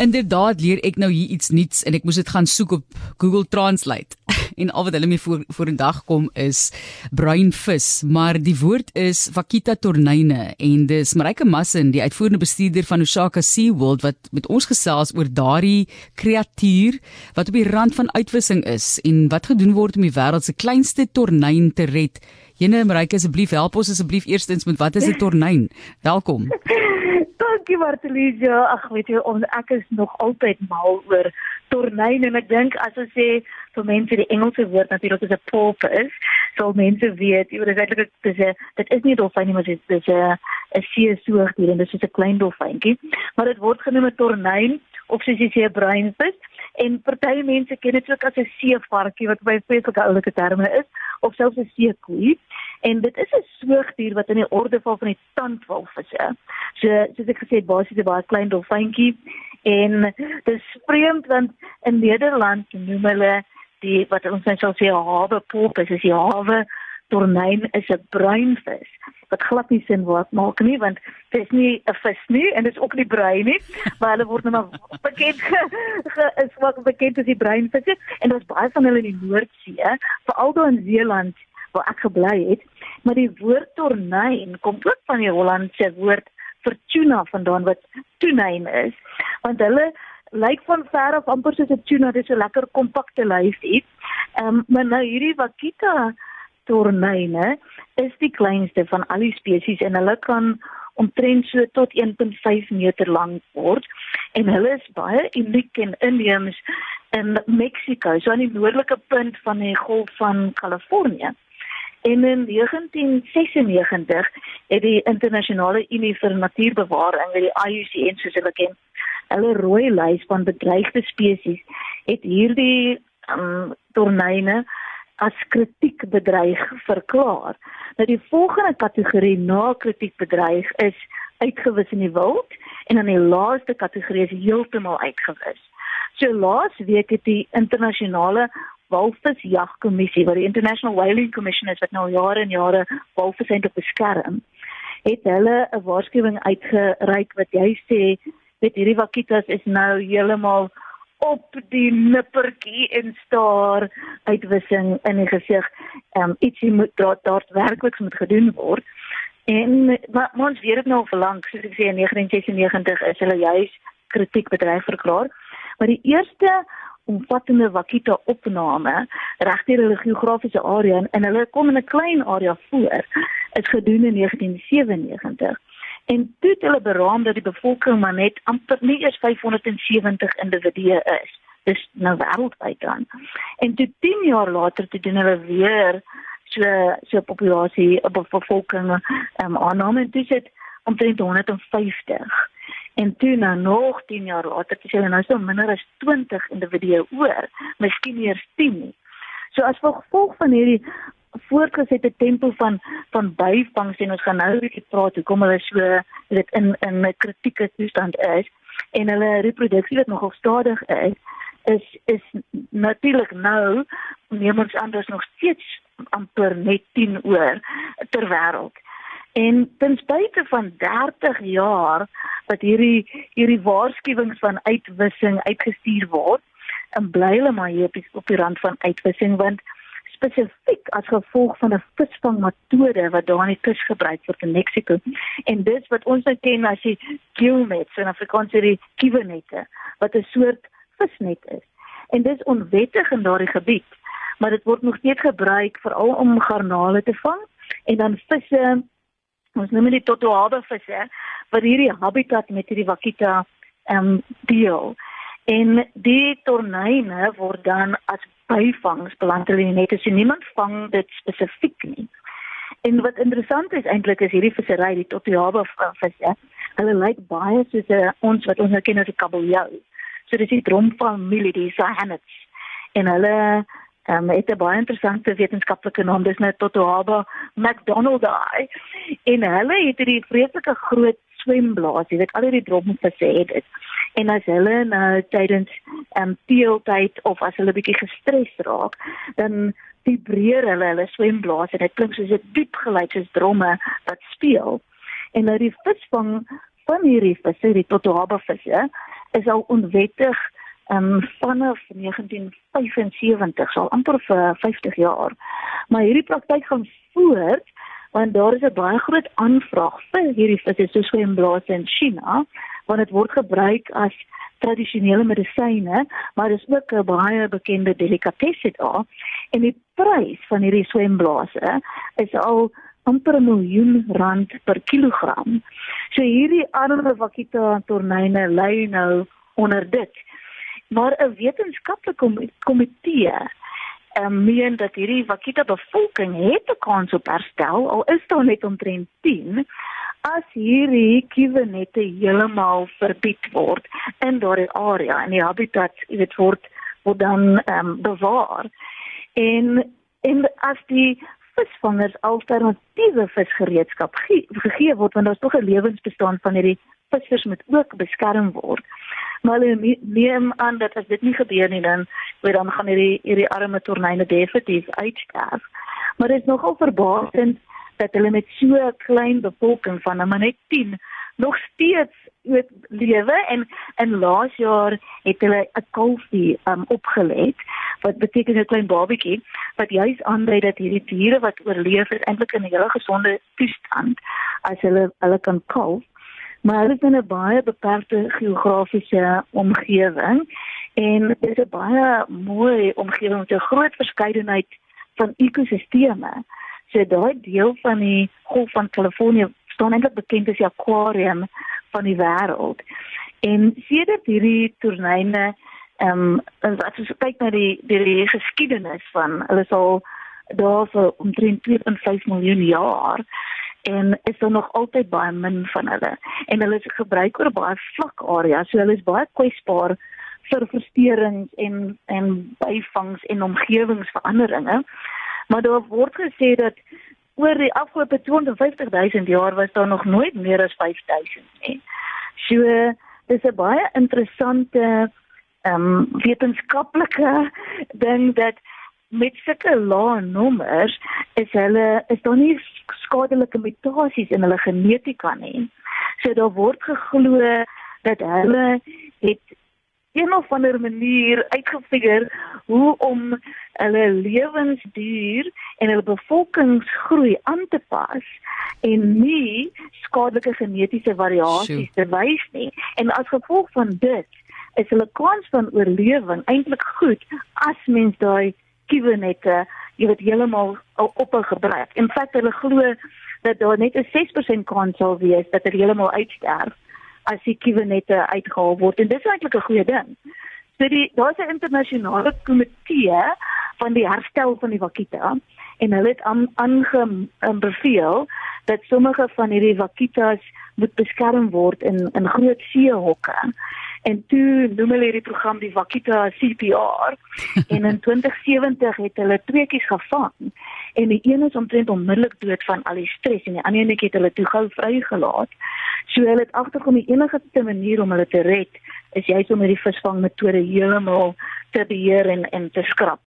Inderdaad leer ek nou hier iets nuuts en ek moes dit gaan soek op Google Translate. En al wat hulle mee voor voor 'n dag kom is bruin vis, maar die woord is Vaquita tornyne en dis Marike Massin, die uitvoerende bestuurder van Osaka Sea World wat met ons gesels oor daardie kreatuur wat op die rand van uitwissing is en wat gedoen word om die wêreld se kleinste tornyn te red. Jene Marike asseblief help ons asseblief eerstens met wat is 'n tornyn? Welkom. Dankie Martelies. Ag weet jy ons ek is nog altyd mal oor tornyn en ek dink as ons sê vir mense die Engelse woord natuurlik is 'n porpoise, sal mense weet, jy weet dit is eintlik 'n dit is nie dolfyn nie, maar dit is 'n 'n see soogdier en dit is 'n klein dolfyntjie, maar dit word genoem 'n tornyn of soos jy sê 'n bruinvis en party mense ken dit ook as 'n seevarkie wat by spesifieke oulike terme is of selfs 'n seekoei. En dit is 'n soogdier wat in die orde val van die tandwalvisse. So soos ek gesê het, basies 'n baie klein dolfyntjie en dis vreemd want in Nederland noem hulle die wat ons nou sal sê hawe pop is is die hawe tornyn is 'n bruin vis wat glad nie sin wat maak nie want dit is nie 'n vis nie en dit is ook nie bruin nie maar hulle word nou maar bekend is wat bekend as die bruin vis en daar's baie van hulle in die Noordsee veral daar in Zeeland waar ek gebly het. Maar die woord tornyn kom ook van die Hollandse woord vir tuna vandaan wat tonyn is. Want hulle lyk van ver af amper soos 'n tuna dis 'n lekker kompakte lyfie. Um, maar nou hierdie Wakita tornyne is die kleinste van al die spesies en hulle kan omtrent so tot 1.5 meter lank word en hulle is baie uniek en inheems in Mexiko, so aan die noordelike punt van die golf van Kalifornië. En in 1996 het die internasionale Unie vir Natuurbewaring, die IUCN soos hulle ken, hulle rooi lys van bedreigde spesies het hierdie um, tornyne as kritiek bedreig verklaar. Nou die volgende kategorie na kritiek bedreig is uitgewis in die wild en dan die laaste kategorie is heeltemal uitgewis. So laas week het die internasionale walvisjagkommissie wat die International Whaling Commission is wat nou jare en jare walvisse eintlik beskerm, het hulle 'n waarskuwing uitgereik wat jy sê weet hierdie wakitas is nou heeltemal op die nippertjie en staar uitwissing in die gesig. Ehm um, ietsie moet daar daadwerklik moet gedoen word. En maar ons weet dit nou al lank, soos ek sê in 1996 is hulle juis kritiek bedryf verklaar. Maar die eerste omvattende wakita opname regdeur hulle geografiese area en, en hulle kom in 'n klein area voor is gedoen in 1997 en toe het hulle beraam dat die bevolking maar net amper nie eers 570 individue is. Dis nou wêreldwyd dan. En toe 10 jaar later toe doen hulle weer so so populasie op bevolking um, aanname. En dis dit omtrent 150 En toe nou nog 10 jaar later, dis hulle nou so minder as 20 individue oor, miskien eers 10 nie. So as gevolg van hierdie voortgesette tempo van van byvangs en ons gaan nou bietjie praat hoe kom hulle so dit in in 'n kritieke toestand is en hulle reproduksie wat nogal stadig is is is natuurlik nou neem ons anders nog steeds amper net 10 oor ter wêreld. En ten spyte van 30 jaar wat hierdie hierdie waarskuwings van uitwissing uitgestuur word, en bly hulle maar hier op die rand van uitwissing want spesifiek as gevolg van 'n visvangmetode wat daar in die kus gebruik word in Mexiko. En dis wat ons nou ken as die gillnets in Afrikaans die kiewernette wat 'n soort visnet is. En dis onwettig in daardie gebied, maar dit word nog steeds gebruik veral om garnale te vang en dan visse ons noem dit totoaba visse wat hierdie habitat met hierdie wakita ehm um, deel. En die tornyne word dan as byvangs beland hulle net as niemand vang dit spesifiek nie. En wat interessant is eintlik is hierdie vissery, die totoaba visse, hulle lyk baie soos uh, ons wat ons nou ken as die kabeljou. So dis die dromfamilie, die sahannets. En hulle um, het 'n baie interessante wetenskaplike naam, dis net Totoaba McDonald'i. En hulle het hierdie vreeslike groot swemblaas, jy weet al hierdie droppels het dit. En as hulle nou tydens ehm um, teeltyd of as hulle bietjie gestres raak, dan vibreer hulle hulle swemblaas en dit klink soos 'n diep geluid soos dromme wat speel. En nou die visvang van hierdie visse, die totoaba visse, is al onwettig um, vanaf 1975, so amper vir 50 jaar. Maar hierdie praktyk gaan voort want daar is 'n baie groot aanvraag vir hierdie visse soos swemblase in China, want dit word gebruik as tradisionele medisyne, maar dis ook 'n baie bekende delikatesse daar. En die prys van hierdie swemblase is al amper 'n miljoen rand per kilogram. So hierdie arme Wakita tornyne lê nou onder dit. Maar 'n wetenskaplike komitee um, meen dat hierdie Wakita bevolking het 'n kans op herstel al is daar net omtrent 10 as hierdie kiwinette heeltemal verbied word in daardie area en die habitat, jy weet, word word dan um, bewaar. En en as die visvangers alternatiewe visgereedskap gegee word want daar's tog 'n lewensbestaan van hierdie vissers moet ook beskerm word. Maar hulle neem aan dat as dit nie gebeur nie dan weet dan gaan hierdie hierdie arme tornyne definitief uitsterf. Maar dit is nogal verbaasend dat hulle met so 'n klein bevolking van net 10 nog steeds met lewe en en laas jaar het hulle 'n kalfie um, opgelet wat beteken 'n klein babatjie wat juis aandui dat hierdie diere wat oorleef is eintlik in 'n hele gesonde toestand as hulle hulle kan kalf maar hulle is in 'n baie beperkte geografiese omgewing en dit is 'n baie mooi omgewing met 'n groot verskeidenheid van ekosisteme so daai deel van die golf van Kalifornië staan eintlik bekend as die aquarium van die wêreld. En sedert hierdie toernyne ehm um, as jy kyk na die die, die geskiedenis van hulle sal daar vir omtrent 2.5 miljoen jaar en is daar nog altyd baie min van hulle en hulle is gebruik oor baie vlak areas so hulle is baie kwesbaar vir versteurings en en byvangs en omgewingsveranderinge maar daar word gesê dat oor die afgelope 250 000 jaar was daar nog nooit meer as 5000 nie. So dis 'n baie interessante ehm um, wetenskaplike ding dat met sulke lae nommers is hulle is daar nie skadelike mutasies in hulle genetika nie. So daar word geglo dat hulle het een of ander manier uitgefigure hoe om hulle lewensduur en hulle bevolkingsgroei aan te pas en nie skadelike genetiese variasies te wys nie. En as gevolg van dit is hulle kans van oorlewing eintlik goed as mens daai kiwinette jy weet heeltemal op hul gebruik. In feite hulle glo dat daar net 'n 6% kans sal wees dat dit heeltemal uitsterf as die kiwinette uitgehaal word en dis eintlik 'n goeie ding. So die daar's 'n internasionale komitee van die herstel van die wakita en hulle het aanbeveel dat sommige van hierdie wakitas moet beskerm word in in groot seehokke. En toe noem hulle hierdie program die Wakita CPR en in 2070 het hulle tweeetjies gevang en die een is omtrent onmiddellik dood van al die stres en die ander een het hulle toe gou vrygelaat. So hulle het agterkom die enigste manier om hulle te red is juist om hierdie visvangmetode heeltemal te beheer en en te skrap.